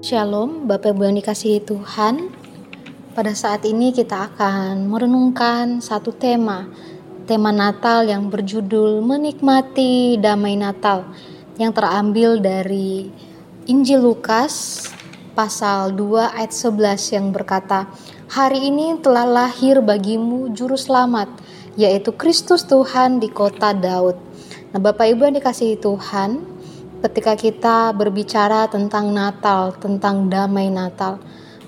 Shalom, Bapak Ibu yang dikasihi Tuhan. Pada saat ini kita akan merenungkan satu tema, tema Natal yang berjudul Menikmati Damai Natal yang terambil dari Injil Lukas pasal 2 ayat 11 yang berkata, Hari ini telah lahir bagimu juru selamat, yaitu Kristus Tuhan di kota Daud. Nah Bapak Ibu yang dikasihi Tuhan, ketika kita berbicara tentang Natal, tentang damai Natal,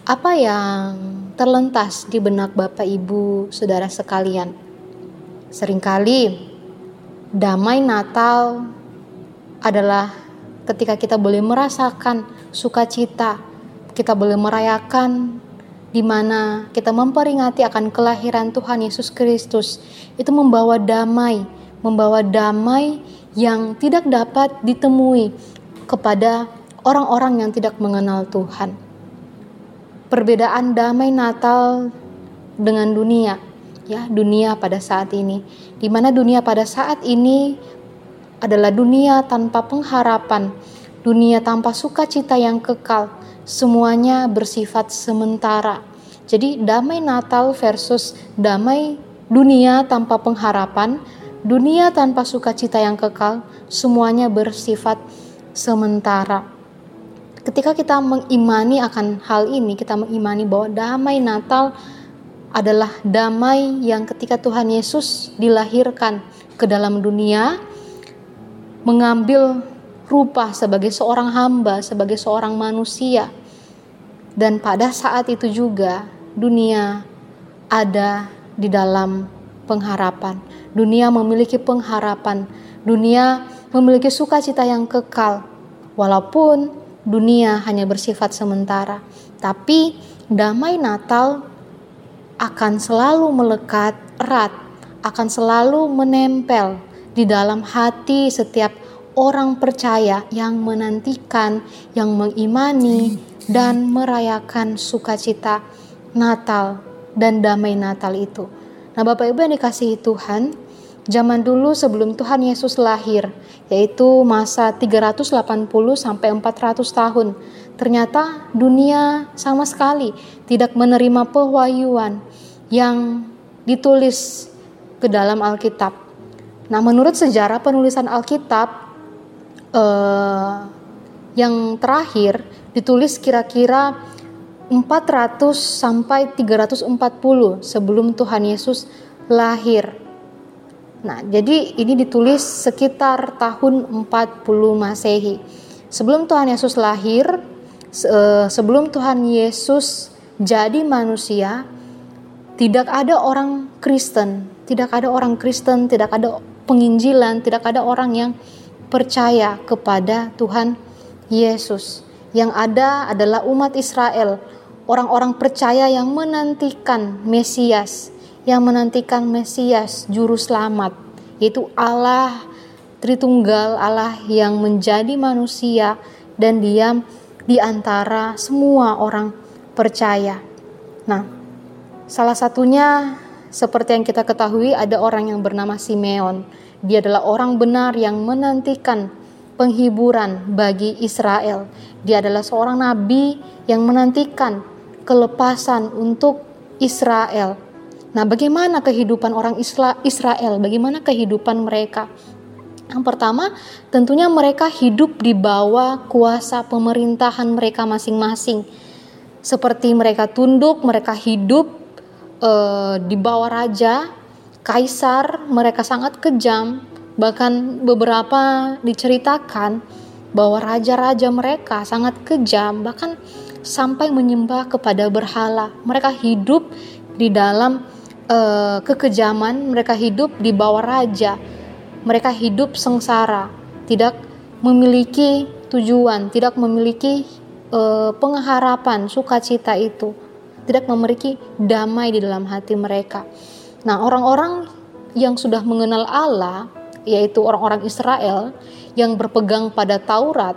apa yang terlentas di benak Bapak Ibu, saudara sekalian? Seringkali damai Natal adalah ketika kita boleh merasakan sukacita, kita boleh merayakan di mana kita memperingati akan kelahiran Tuhan Yesus Kristus. Itu membawa damai, membawa damai yang tidak dapat ditemui kepada orang-orang yang tidak mengenal Tuhan. Perbedaan damai Natal dengan dunia, ya, dunia pada saat ini, di mana dunia pada saat ini adalah dunia tanpa pengharapan, dunia tanpa sukacita yang kekal, semuanya bersifat sementara. Jadi, damai Natal versus damai dunia tanpa pengharapan Dunia tanpa sukacita yang kekal, semuanya bersifat sementara. Ketika kita mengimani akan hal ini, kita mengimani bahwa damai Natal adalah damai yang ketika Tuhan Yesus dilahirkan ke dalam dunia, mengambil rupa sebagai seorang hamba, sebagai seorang manusia. Dan pada saat itu juga dunia ada di dalam pengharapan. Dunia memiliki pengharapan. Dunia memiliki sukacita yang kekal. Walaupun dunia hanya bersifat sementara, tapi damai Natal akan selalu melekat erat, akan selalu menempel di dalam hati setiap orang percaya yang menantikan, yang mengimani, dan merayakan sukacita Natal dan damai Natal itu. Nah, Bapak Ibu yang dikasihi Tuhan, zaman dulu sebelum Tuhan Yesus lahir, yaitu masa 380 sampai 400 tahun, ternyata dunia sama sekali tidak menerima pewahyuan yang ditulis ke dalam Alkitab. Nah, menurut sejarah penulisan Alkitab eh, yang terakhir ditulis kira-kira 400 sampai 340 sebelum Tuhan Yesus lahir. Nah, jadi ini ditulis sekitar tahun 40 Masehi. Sebelum Tuhan Yesus lahir, eh, sebelum Tuhan Yesus jadi manusia, tidak ada orang Kristen, tidak ada orang Kristen, tidak ada penginjilan, tidak ada orang yang percaya kepada Tuhan Yesus. Yang ada adalah umat Israel, orang-orang percaya yang menantikan Mesias, yang menantikan Mesias juru selamat, yaitu Allah Tritunggal, Allah yang menjadi manusia dan diam di antara semua orang percaya. Nah, salah satunya seperti yang kita ketahui ada orang yang bernama Simeon. Dia adalah orang benar yang menantikan penghiburan bagi Israel. Dia adalah seorang nabi yang menantikan kelepasan untuk Israel. Nah, bagaimana kehidupan orang Israel? Bagaimana kehidupan mereka? Yang pertama, tentunya mereka hidup di bawah kuasa pemerintahan mereka masing-masing. Seperti mereka tunduk, mereka hidup uh, di bawah raja, kaisar, mereka sangat kejam. Bahkan beberapa diceritakan bahwa raja-raja mereka sangat kejam, bahkan sampai menyembah kepada berhala. Mereka hidup di dalam uh, kekejaman, mereka hidup di bawah raja. Mereka hidup sengsara, tidak memiliki tujuan, tidak memiliki uh, pengharapan, sukacita itu, tidak memiliki damai di dalam hati mereka. Nah, orang-orang yang sudah mengenal Allah, yaitu orang-orang Israel yang berpegang pada Taurat,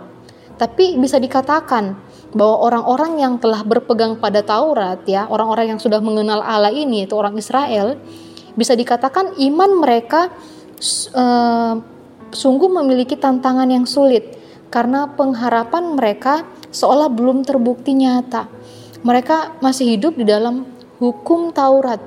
tapi bisa dikatakan bahwa orang-orang yang telah berpegang pada Taurat ya, orang-orang yang sudah mengenal Allah ini itu orang Israel, bisa dikatakan iman mereka uh, sungguh memiliki tantangan yang sulit karena pengharapan mereka seolah belum terbukti nyata. Mereka masih hidup di dalam hukum Taurat.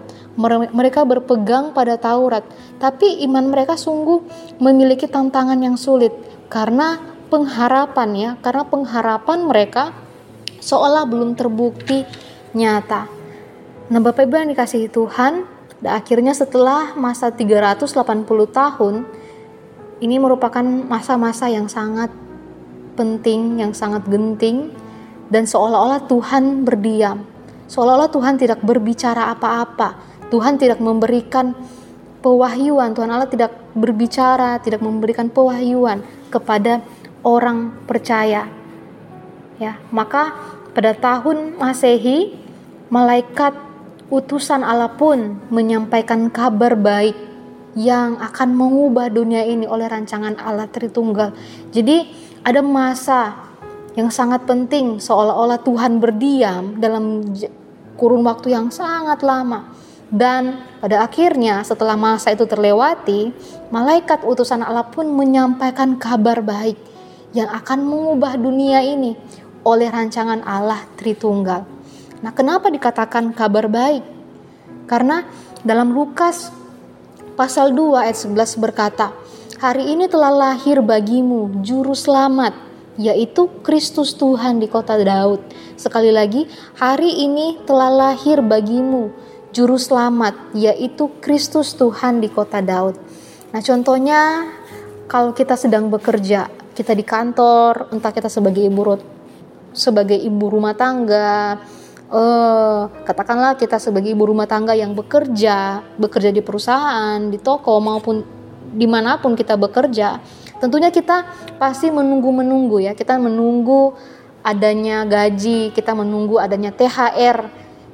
Mereka berpegang pada Taurat, tapi iman mereka sungguh memiliki tantangan yang sulit karena pengharapan ya, karena pengharapan mereka seolah belum terbukti nyata. Nah, Bapak Ibu yang dikasihi Tuhan, dan akhirnya setelah masa 380 tahun, ini merupakan masa-masa yang sangat penting, yang sangat genting, dan seolah-olah Tuhan berdiam. Seolah-olah Tuhan tidak berbicara apa-apa. Tuhan tidak memberikan pewahyuan. Tuhan Allah tidak berbicara, tidak memberikan pewahyuan kepada orang percaya. Ya, maka pada tahun Masehi, malaikat utusan Allah pun menyampaikan kabar baik yang akan mengubah dunia ini oleh rancangan Allah Tritunggal. Jadi ada masa yang sangat penting seolah-olah Tuhan berdiam dalam kurun waktu yang sangat lama. Dan pada akhirnya setelah masa itu terlewati, malaikat utusan Allah pun menyampaikan kabar baik yang akan mengubah dunia ini oleh rancangan Allah Tritunggal. Nah, kenapa dikatakan kabar baik? Karena dalam Lukas pasal 2 ayat 11 berkata, Hari ini telah lahir bagimu juru selamat, yaitu Kristus Tuhan di kota Daud. Sekali lagi, hari ini telah lahir bagimu juru selamat, yaitu Kristus Tuhan di kota Daud. Nah, contohnya kalau kita sedang bekerja, kita di kantor, entah kita sebagai ibu sebagai ibu rumah tangga, uh, katakanlah kita sebagai ibu rumah tangga yang bekerja, bekerja di perusahaan, di toko maupun di mana pun kita bekerja, tentunya kita pasti menunggu-menunggu ya, kita menunggu adanya gaji, kita menunggu adanya THR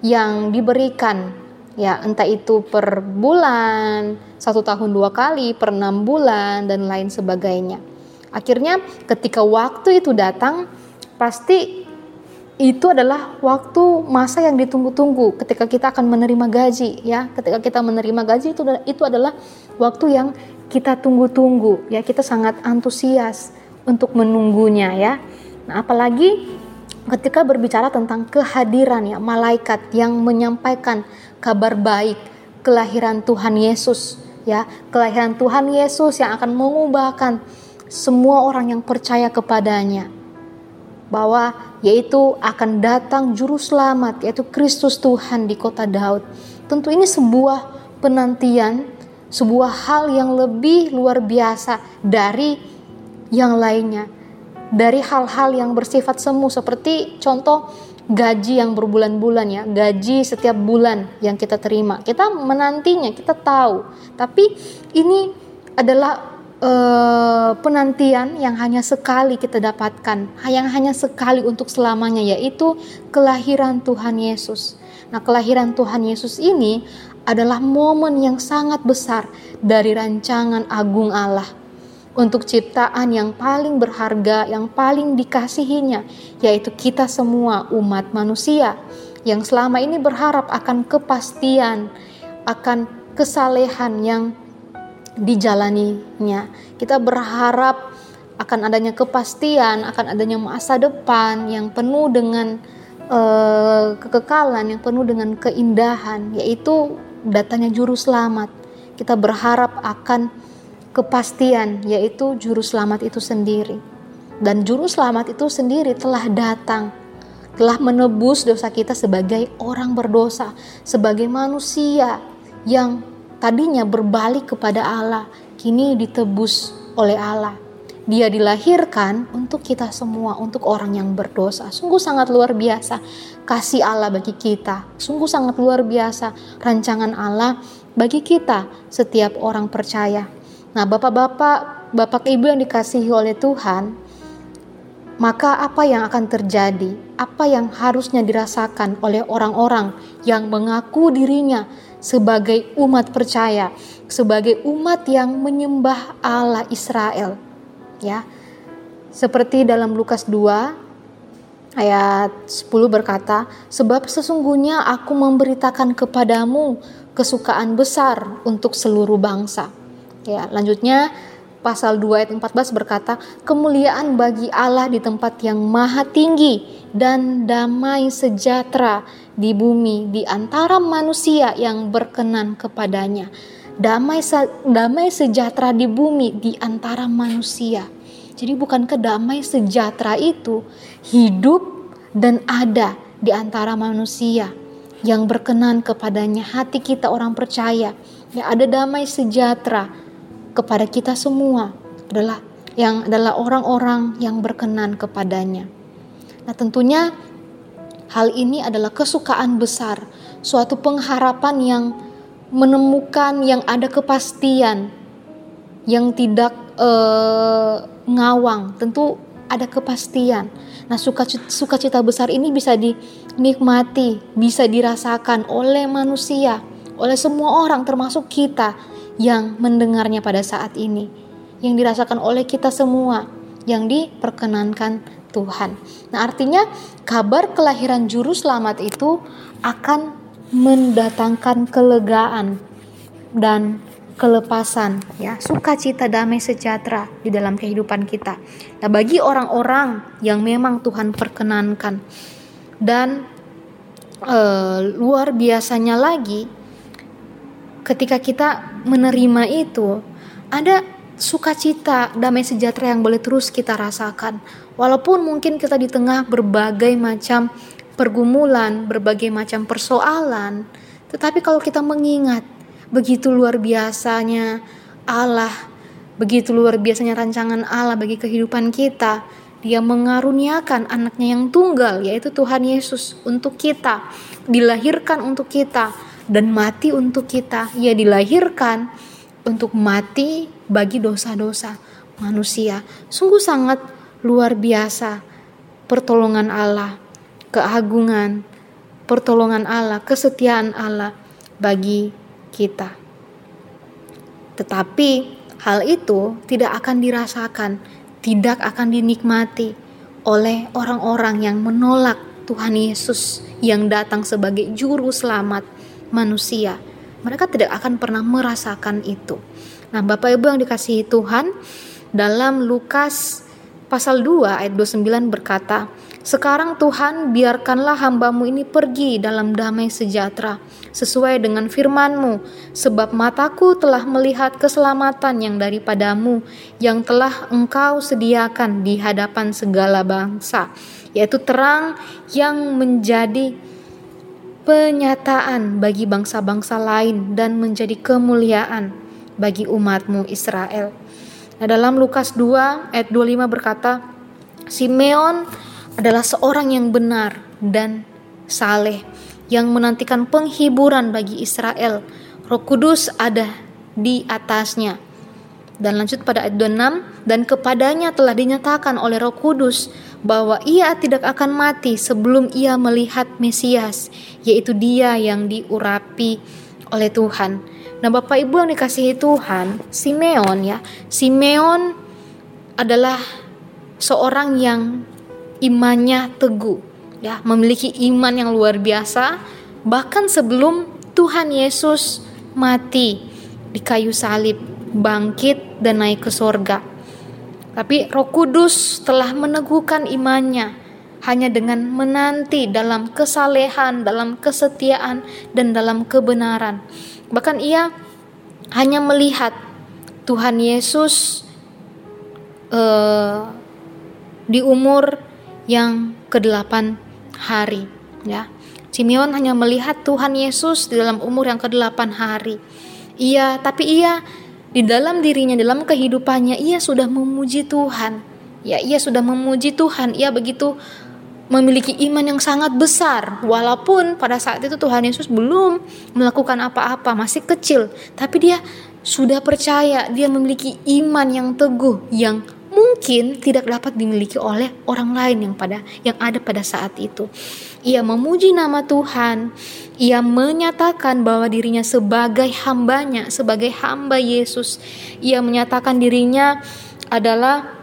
yang diberikan ya entah itu per bulan, satu tahun dua kali, per enam bulan dan lain sebagainya. Akhirnya ketika waktu itu datang, pasti itu adalah waktu masa yang ditunggu-tunggu ketika kita akan menerima gaji ya. Ketika kita menerima gaji itu itu adalah waktu yang kita tunggu-tunggu ya. Kita sangat antusias untuk menunggunya ya. Nah apalagi ketika berbicara tentang kehadiran ya malaikat yang menyampaikan kabar baik kelahiran Tuhan Yesus ya. Kelahiran Tuhan Yesus yang akan mengubahkan semua orang yang percaya kepadanya bahwa yaitu akan datang juru selamat yaitu Kristus Tuhan di kota Daud. Tentu ini sebuah penantian, sebuah hal yang lebih luar biasa dari yang lainnya. Dari hal-hal yang bersifat semu seperti contoh gaji yang berbulan-bulan ya, gaji setiap bulan yang kita terima. Kita menantinya, kita tahu. Tapi ini adalah uh, penantian yang hanya sekali kita dapatkan, yang hanya sekali untuk selamanya, yaitu kelahiran Tuhan Yesus. Nah, kelahiran Tuhan Yesus ini adalah momen yang sangat besar dari rancangan agung Allah untuk ciptaan yang paling berharga, yang paling dikasihinya, yaitu kita semua umat manusia yang selama ini berharap akan kepastian, akan kesalehan yang dijalaninya. Kita berharap akan adanya kepastian, akan adanya masa depan yang penuh dengan uh, kekekalan, yang penuh dengan keindahan, yaitu datanya juru selamat. Kita berharap akan kepastian, yaitu juru selamat itu sendiri. Dan juru selamat itu sendiri telah datang, telah menebus dosa kita sebagai orang berdosa, sebagai manusia yang tadinya berbalik kepada Allah, kini ditebus oleh Allah. Dia dilahirkan untuk kita semua, untuk orang yang berdosa. Sungguh sangat luar biasa kasih Allah bagi kita. Sungguh sangat luar biasa rancangan Allah bagi kita, setiap orang percaya. Nah, bapak-bapak, bapak ibu yang dikasihi oleh Tuhan, maka apa yang akan terjadi? Apa yang harusnya dirasakan oleh orang-orang yang mengaku dirinya sebagai umat percaya, sebagai umat yang menyembah Allah Israel. Ya. Seperti dalam Lukas 2 ayat 10 berkata, "Sebab sesungguhnya aku memberitakan kepadamu kesukaan besar untuk seluruh bangsa." Ya, lanjutnya pasal 2 ayat 14 berkata, "Kemuliaan bagi Allah di tempat yang maha tinggi dan damai sejahtera di bumi di antara manusia yang berkenan kepadanya." Damai damai sejahtera di bumi di antara manusia. Jadi bukankah damai sejahtera itu hidup dan ada di antara manusia yang berkenan kepadanya hati kita orang percaya. Ya ada damai sejahtera kepada kita semua adalah yang adalah orang-orang yang berkenan kepadanya. Nah, tentunya hal ini adalah kesukaan besar, suatu pengharapan yang menemukan yang ada kepastian, yang tidak uh, ngawang, tentu ada kepastian. Nah, sukacita, sukacita besar ini bisa dinikmati, bisa dirasakan oleh manusia, oleh semua orang termasuk kita yang mendengarnya pada saat ini, yang dirasakan oleh kita semua, yang diperkenankan Tuhan. Nah, artinya kabar kelahiran juru selamat itu akan mendatangkan kelegaan dan kelepasan ya sukacita damai sejahtera di dalam kehidupan kita nah bagi orang-orang yang memang Tuhan perkenankan dan e, luar biasanya lagi ketika kita menerima itu ada sukacita damai sejahtera yang boleh terus kita rasakan. Walaupun mungkin kita di tengah berbagai macam pergumulan berbagai macam persoalan tetapi kalau kita mengingat begitu luar biasanya Allah begitu luar biasanya rancangan Allah bagi kehidupan kita dia mengaruniakan anaknya yang tunggal yaitu Tuhan Yesus untuk kita dilahirkan untuk kita dan mati untuk kita. Ia dilahirkan untuk mati bagi dosa-dosa manusia. Sungguh sangat luar biasa pertolongan Allah, keagungan, pertolongan Allah, kesetiaan Allah bagi kita. Tetapi hal itu tidak akan dirasakan, tidak akan dinikmati oleh orang-orang yang menolak Tuhan Yesus yang datang sebagai juru selamat manusia. Mereka tidak akan pernah merasakan itu. Nah, Bapak Ibu yang dikasihi Tuhan, dalam Lukas pasal 2 ayat 29 berkata, sekarang Tuhan biarkanlah hambamu ini pergi dalam damai sejahtera sesuai dengan firmanmu sebab mataku telah melihat keselamatan yang daripadamu yang telah engkau sediakan di hadapan segala bangsa yaitu terang yang menjadi penyataan bagi bangsa-bangsa lain dan menjadi kemuliaan bagi umatmu Israel. Nah, dalam Lukas 2 ayat 25 berkata, Simeon adalah seorang yang benar dan saleh yang menantikan penghiburan bagi Israel. Roh Kudus ada di atasnya. Dan lanjut pada ayat 26, dan kepadanya telah dinyatakan oleh Roh Kudus bahwa ia tidak akan mati sebelum ia melihat Mesias, yaitu dia yang diurapi oleh Tuhan. Nah, Bapak Ibu yang dikasihi Tuhan, Simeon ya, Simeon adalah seorang yang imannya teguh, ya, memiliki iman yang luar biasa bahkan sebelum Tuhan Yesus mati di kayu salib, bangkit dan naik ke sorga. Tapi Roh Kudus telah meneguhkan imannya hanya dengan menanti dalam kesalehan, dalam kesetiaan, dan dalam kebenaran. Bahkan ia hanya melihat Tuhan Yesus uh, di umur yang ke-8 hari. Ya, Simeon hanya melihat Tuhan Yesus di dalam umur yang ke-8 hari. Ia, tapi ia di dalam dirinya, dalam kehidupannya, ia sudah memuji Tuhan. Ya, ia sudah memuji Tuhan. Ia begitu memiliki iman yang sangat besar. Walaupun pada saat itu Tuhan Yesus belum melakukan apa-apa, masih kecil. Tapi dia sudah percaya, dia memiliki iman yang teguh, yang mungkin tidak dapat dimiliki oleh orang lain yang pada yang ada pada saat itu. Ia memuji nama Tuhan, ia menyatakan bahwa dirinya sebagai hambanya, sebagai hamba Yesus. Ia menyatakan dirinya adalah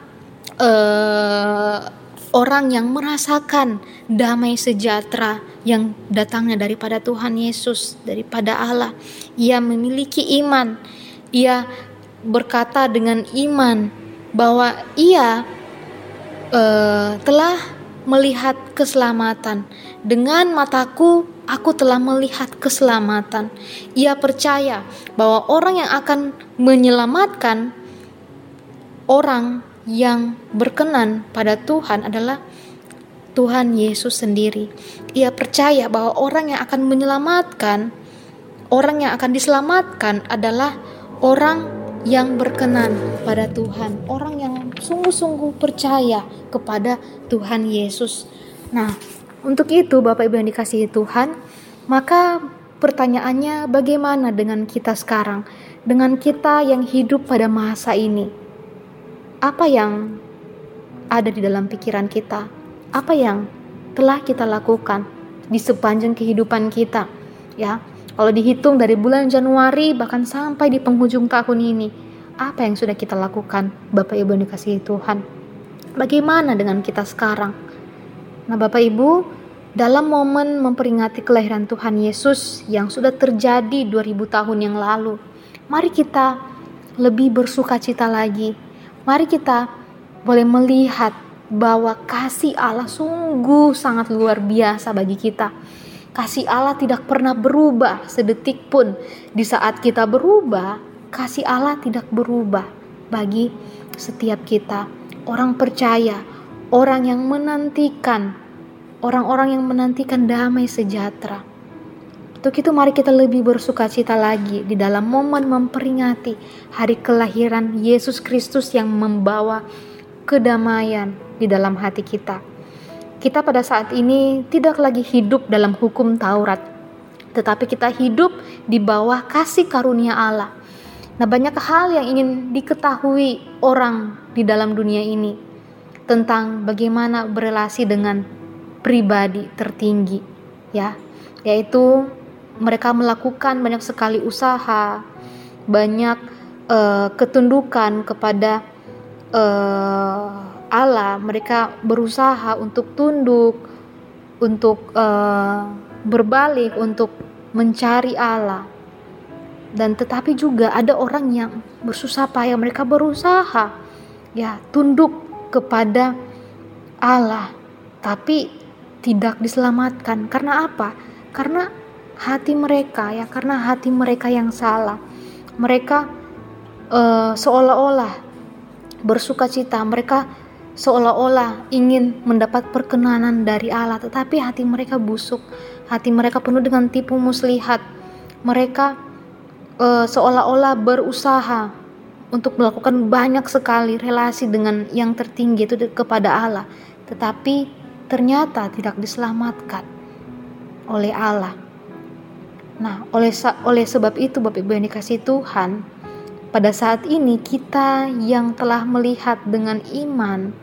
uh, orang yang merasakan damai sejahtera yang datangnya daripada Tuhan Yesus, daripada Allah. Ia memiliki iman, ia berkata dengan iman bahwa ia uh, telah melihat keselamatan. Dengan mataku, aku telah melihat keselamatan. Ia percaya bahwa orang yang akan menyelamatkan orang yang berkenan pada Tuhan adalah Tuhan Yesus sendiri. Ia percaya bahwa orang yang akan menyelamatkan, orang yang akan diselamatkan adalah orang yang berkenan pada Tuhan, orang yang sungguh-sungguh percaya kepada Tuhan Yesus. Nah, untuk itu Bapak Ibu yang dikasihi Tuhan, maka pertanyaannya bagaimana dengan kita sekarang? Dengan kita yang hidup pada masa ini. Apa yang ada di dalam pikiran kita? Apa yang telah kita lakukan di sepanjang kehidupan kita? Ya, kalau dihitung dari bulan Januari bahkan sampai di penghujung tahun ini, apa yang sudah kita lakukan, Bapak Ibu yang dikasihi Tuhan? Bagaimana dengan kita sekarang? Nah, Bapak Ibu, dalam momen memperingati kelahiran Tuhan Yesus yang sudah terjadi 2000 tahun yang lalu, mari kita lebih bersuka cita lagi. Mari kita boleh melihat bahwa kasih Allah sungguh sangat luar biasa bagi kita. Kasih Allah tidak pernah berubah sedetik pun. Di saat kita berubah, kasih Allah tidak berubah bagi setiap kita. Orang percaya, orang yang menantikan, orang-orang yang menantikan damai sejahtera. Untuk itu mari kita lebih bersuka cita lagi di dalam momen memperingati hari kelahiran Yesus Kristus yang membawa kedamaian di dalam hati kita. Kita pada saat ini tidak lagi hidup dalam hukum Taurat, tetapi kita hidup di bawah kasih karunia Allah. Nah, banyak hal yang ingin diketahui orang di dalam dunia ini tentang bagaimana berelasi dengan pribadi tertinggi, ya, yaitu mereka melakukan banyak sekali usaha, banyak uh, ketundukan kepada uh, Allah. Mereka berusaha untuk tunduk, untuk uh, berbalik, untuk mencari Allah dan tetapi juga ada orang yang bersusah payah mereka berusaha ya tunduk kepada Allah tapi tidak diselamatkan. Karena apa? Karena hati mereka ya karena hati mereka yang salah. Mereka uh, seolah-olah bersuka cita mereka seolah-olah ingin mendapat perkenanan dari Allah tetapi hati mereka busuk hati mereka penuh dengan tipu muslihat mereka uh, seolah-olah berusaha untuk melakukan banyak sekali relasi dengan yang tertinggi itu kepada Allah, tetapi ternyata tidak diselamatkan oleh Allah. Nah, oleh oleh sebab itu Bapak Ibu yang dikasih Tuhan, pada saat ini kita yang telah melihat dengan iman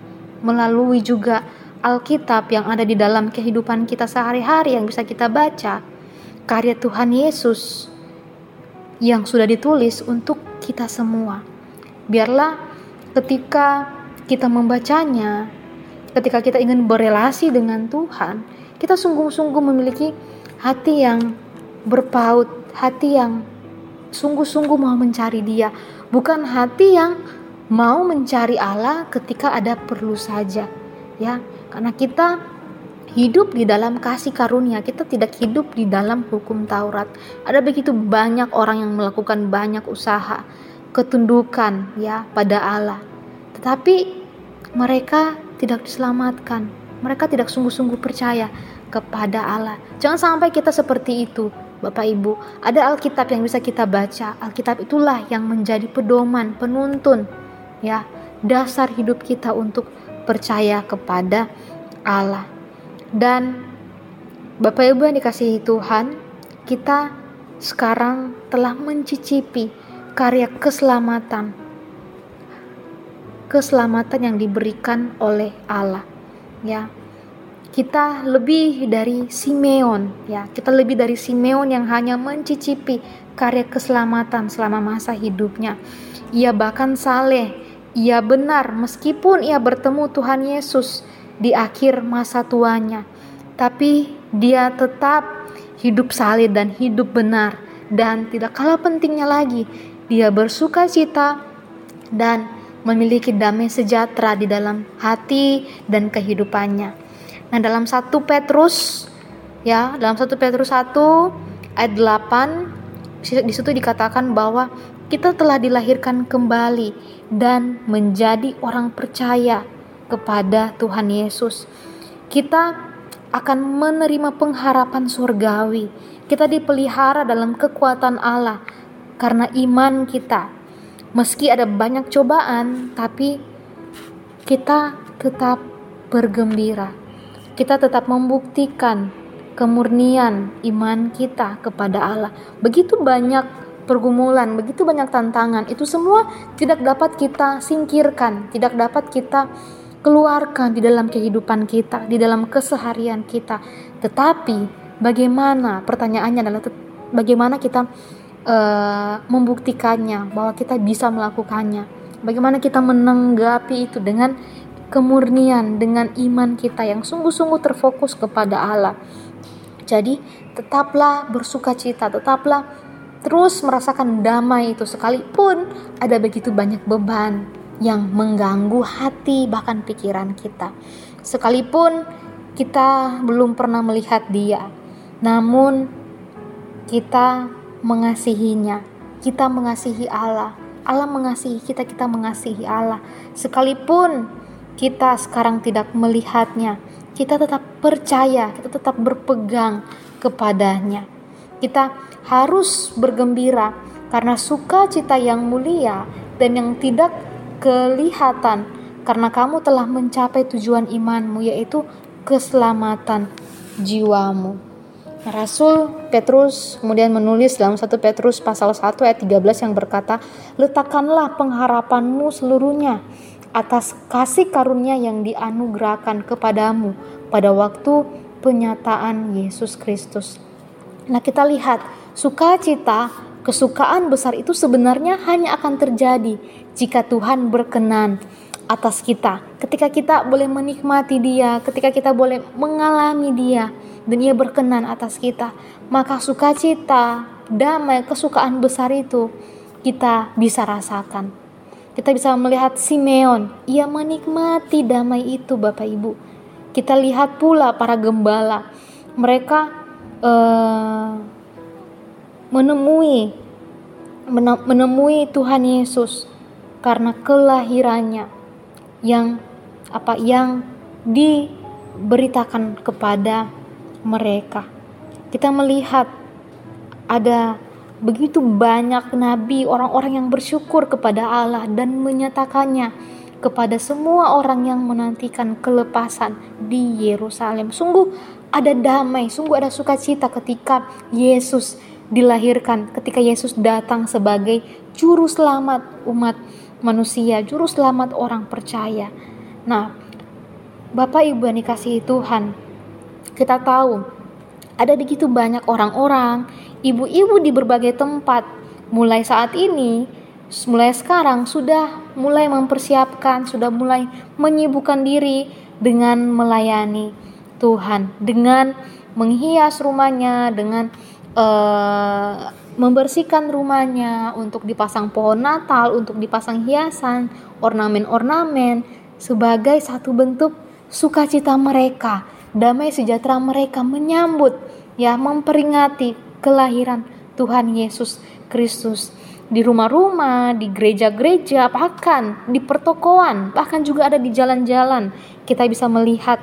melalui juga Alkitab yang ada di dalam kehidupan kita sehari-hari yang bisa kita baca, karya Tuhan Yesus yang sudah ditulis untuk kita semua. Biarlah ketika kita membacanya, ketika kita ingin berelasi dengan Tuhan, kita sungguh-sungguh memiliki hati yang berpaut, hati yang sungguh-sungguh mau mencari Dia, bukan hati yang mau mencari Allah ketika ada perlu saja. Ya, karena kita hidup di dalam kasih karunia, kita tidak hidup di dalam hukum Taurat. Ada begitu banyak orang yang melakukan banyak usaha, ketundukan ya pada Allah. Tetapi mereka tidak diselamatkan. Mereka tidak sungguh-sungguh percaya kepada Allah. Jangan sampai kita seperti itu, Bapak Ibu. Ada Alkitab yang bisa kita baca. Alkitab itulah yang menjadi pedoman, penuntun ya, dasar hidup kita untuk percaya kepada Allah. Dan Bapak Ibu yang dikasihi Tuhan, kita sekarang telah mencicipi karya keselamatan. Keselamatan yang diberikan oleh Allah. Ya. Kita lebih dari Simeon, ya. Kita lebih dari Simeon yang hanya mencicipi karya keselamatan selama masa hidupnya. Ia bahkan saleh, ia benar meskipun ia bertemu Tuhan Yesus di akhir masa tuanya, tapi dia tetap hidup saleh dan hidup benar, dan tidak kalah pentingnya lagi, dia bersuka cita dan memiliki damai sejahtera di dalam hati dan kehidupannya. Nah, dalam 1 Petrus ya, dalam 1 Petrus 1 ayat 8 di situ dikatakan bahwa kita telah dilahirkan kembali dan menjadi orang percaya kepada Tuhan Yesus. Kita akan menerima pengharapan surgawi. Kita dipelihara dalam kekuatan Allah karena iman kita meski ada banyak cobaan, tapi kita tetap bergembira. Kita tetap membuktikan kemurnian iman kita kepada Allah. Begitu banyak pergumulan, begitu banyak tantangan, itu semua tidak dapat kita singkirkan, tidak dapat kita keluarkan di dalam kehidupan kita, di dalam keseharian kita. Tetapi bagaimana pertanyaannya adalah bagaimana kita uh, membuktikannya bahwa kita bisa melakukannya. Bagaimana kita menanggapi itu dengan kemurnian, dengan iman kita yang sungguh-sungguh terfokus kepada Allah. Jadi, tetaplah bersuka cita, tetaplah terus merasakan damai itu sekalipun ada begitu banyak beban yang mengganggu hati bahkan pikiran kita. Sekalipun kita belum pernah melihat dia, namun kita mengasihinya. Kita mengasihi Allah. Allah mengasihi kita, kita mengasihi Allah. Sekalipun kita sekarang tidak melihatnya, kita tetap percaya, kita tetap berpegang kepadanya. Kita harus bergembira karena sukacita yang mulia dan yang tidak kelihatan karena kamu telah mencapai tujuan imanmu yaitu keselamatan jiwamu. Rasul Petrus kemudian menulis dalam 1 Petrus pasal 1 ayat 13 yang berkata, "Letakkanlah pengharapanmu seluruhnya atas kasih karunia yang dianugerahkan kepadamu pada waktu penyataan Yesus Kristus." Nah, kita lihat sukacita, kesukaan besar itu sebenarnya hanya akan terjadi jika Tuhan berkenan atas kita. Ketika kita boleh menikmati Dia, ketika kita boleh mengalami Dia dan ia berkenan atas kita, maka sukacita, damai, kesukaan besar itu kita bisa rasakan. Kita bisa melihat Simeon, ia menikmati damai itu Bapak Ibu. Kita lihat pula para gembala, mereka uh, menemui menemui Tuhan Yesus karena kelahirannya yang apa yang diberitakan kepada mereka. Kita melihat ada begitu banyak nabi, orang-orang yang bersyukur kepada Allah dan menyatakannya kepada semua orang yang menantikan kelepasan di Yerusalem. Sungguh ada damai, sungguh ada sukacita ketika Yesus dilahirkan, ketika Yesus datang sebagai juru selamat umat manusia, juru selamat orang percaya. Nah, Bapak Ibu yang dikasihi Tuhan, kita tahu ada begitu banyak orang-orang, ibu-ibu di berbagai tempat, mulai saat ini, mulai sekarang sudah mulai mempersiapkan, sudah mulai menyibukkan diri dengan melayani Tuhan, dengan menghias rumahnya, dengan uh, membersihkan rumahnya untuk dipasang pohon Natal, untuk dipasang hiasan, ornamen-ornamen sebagai satu bentuk sukacita mereka damai sejahtera mereka menyambut ya memperingati kelahiran Tuhan Yesus Kristus di rumah-rumah, di gereja-gereja, bahkan di pertokoan, bahkan juga ada di jalan-jalan. Kita bisa melihat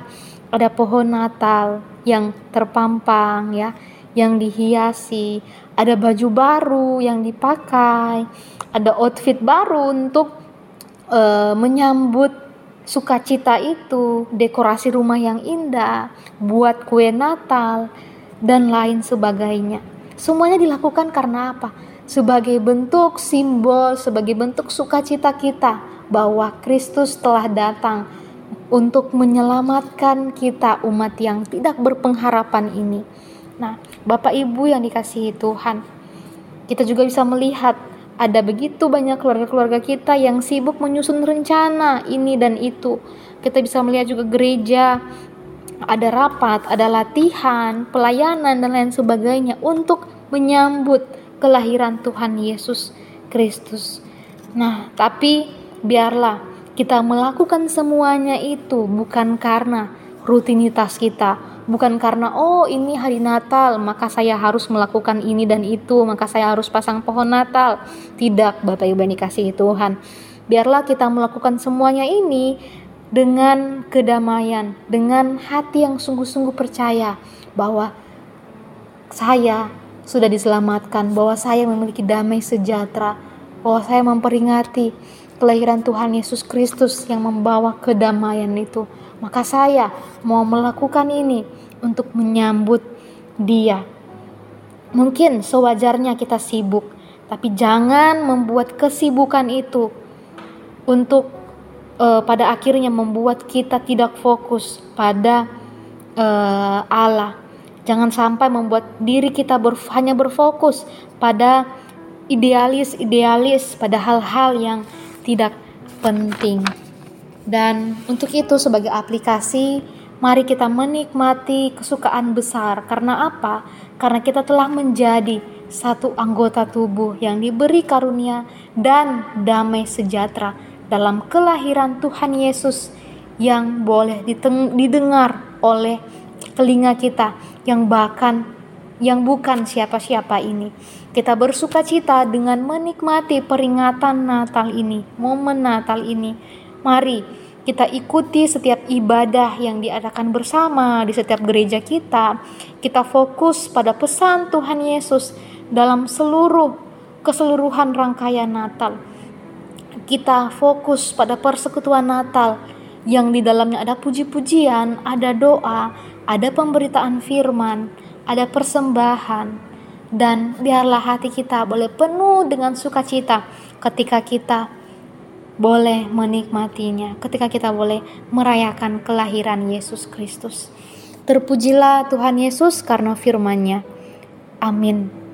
ada pohon Natal yang terpampang ya, yang dihiasi, ada baju baru yang dipakai, ada outfit baru untuk uh, menyambut sukacita itu, dekorasi rumah yang indah, buat kue Natal, dan lain sebagainya. Semuanya dilakukan karena apa? Sebagai bentuk simbol, sebagai bentuk sukacita kita bahwa Kristus telah datang untuk menyelamatkan kita umat yang tidak berpengharapan ini. Nah, Bapak Ibu yang dikasihi Tuhan, kita juga bisa melihat ada begitu banyak keluarga-keluarga kita yang sibuk menyusun rencana ini dan itu. Kita bisa melihat juga gereja ada rapat, ada latihan, pelayanan dan lain sebagainya untuk menyambut kelahiran Tuhan Yesus Kristus. Nah, tapi biarlah kita melakukan semuanya itu bukan karena rutinitas kita, bukan karena oh ini hari Natal maka saya harus melakukan ini dan itu maka saya harus pasang pohon Natal. Tidak Bapak Ibu yang dikasihi Tuhan. Biarlah kita melakukan semuanya ini dengan kedamaian dengan hati yang sungguh-sungguh percaya bahwa saya sudah diselamatkan bahwa saya memiliki damai sejahtera bahwa saya memperingati kelahiran Tuhan Yesus Kristus yang membawa kedamaian itu maka saya mau melakukan ini untuk menyambut Dia. Mungkin sewajarnya kita sibuk, tapi jangan membuat kesibukan itu untuk uh, pada akhirnya membuat kita tidak fokus pada uh, Allah. Jangan sampai membuat diri kita ber, hanya berfokus pada idealis-idealis, pada hal-hal yang tidak penting. Dan untuk itu sebagai aplikasi Mari kita menikmati kesukaan besar. Karena apa? Karena kita telah menjadi satu anggota tubuh yang diberi karunia dan damai sejahtera dalam kelahiran Tuhan Yesus yang boleh didengar oleh telinga kita yang bahkan yang bukan siapa-siapa ini. Kita bersuka cita dengan menikmati peringatan Natal ini, momen Natal ini. Mari kita ikuti setiap ibadah yang diadakan bersama di setiap gereja kita. Kita fokus pada pesan Tuhan Yesus dalam seluruh keseluruhan rangkaian Natal. Kita fokus pada persekutuan Natal yang di dalamnya ada puji-pujian, ada doa, ada pemberitaan firman, ada persembahan, dan biarlah hati kita boleh penuh dengan sukacita ketika kita boleh menikmatinya, ketika kita boleh merayakan kelahiran Yesus Kristus. Terpujilah Tuhan Yesus karena firman-Nya. Amin.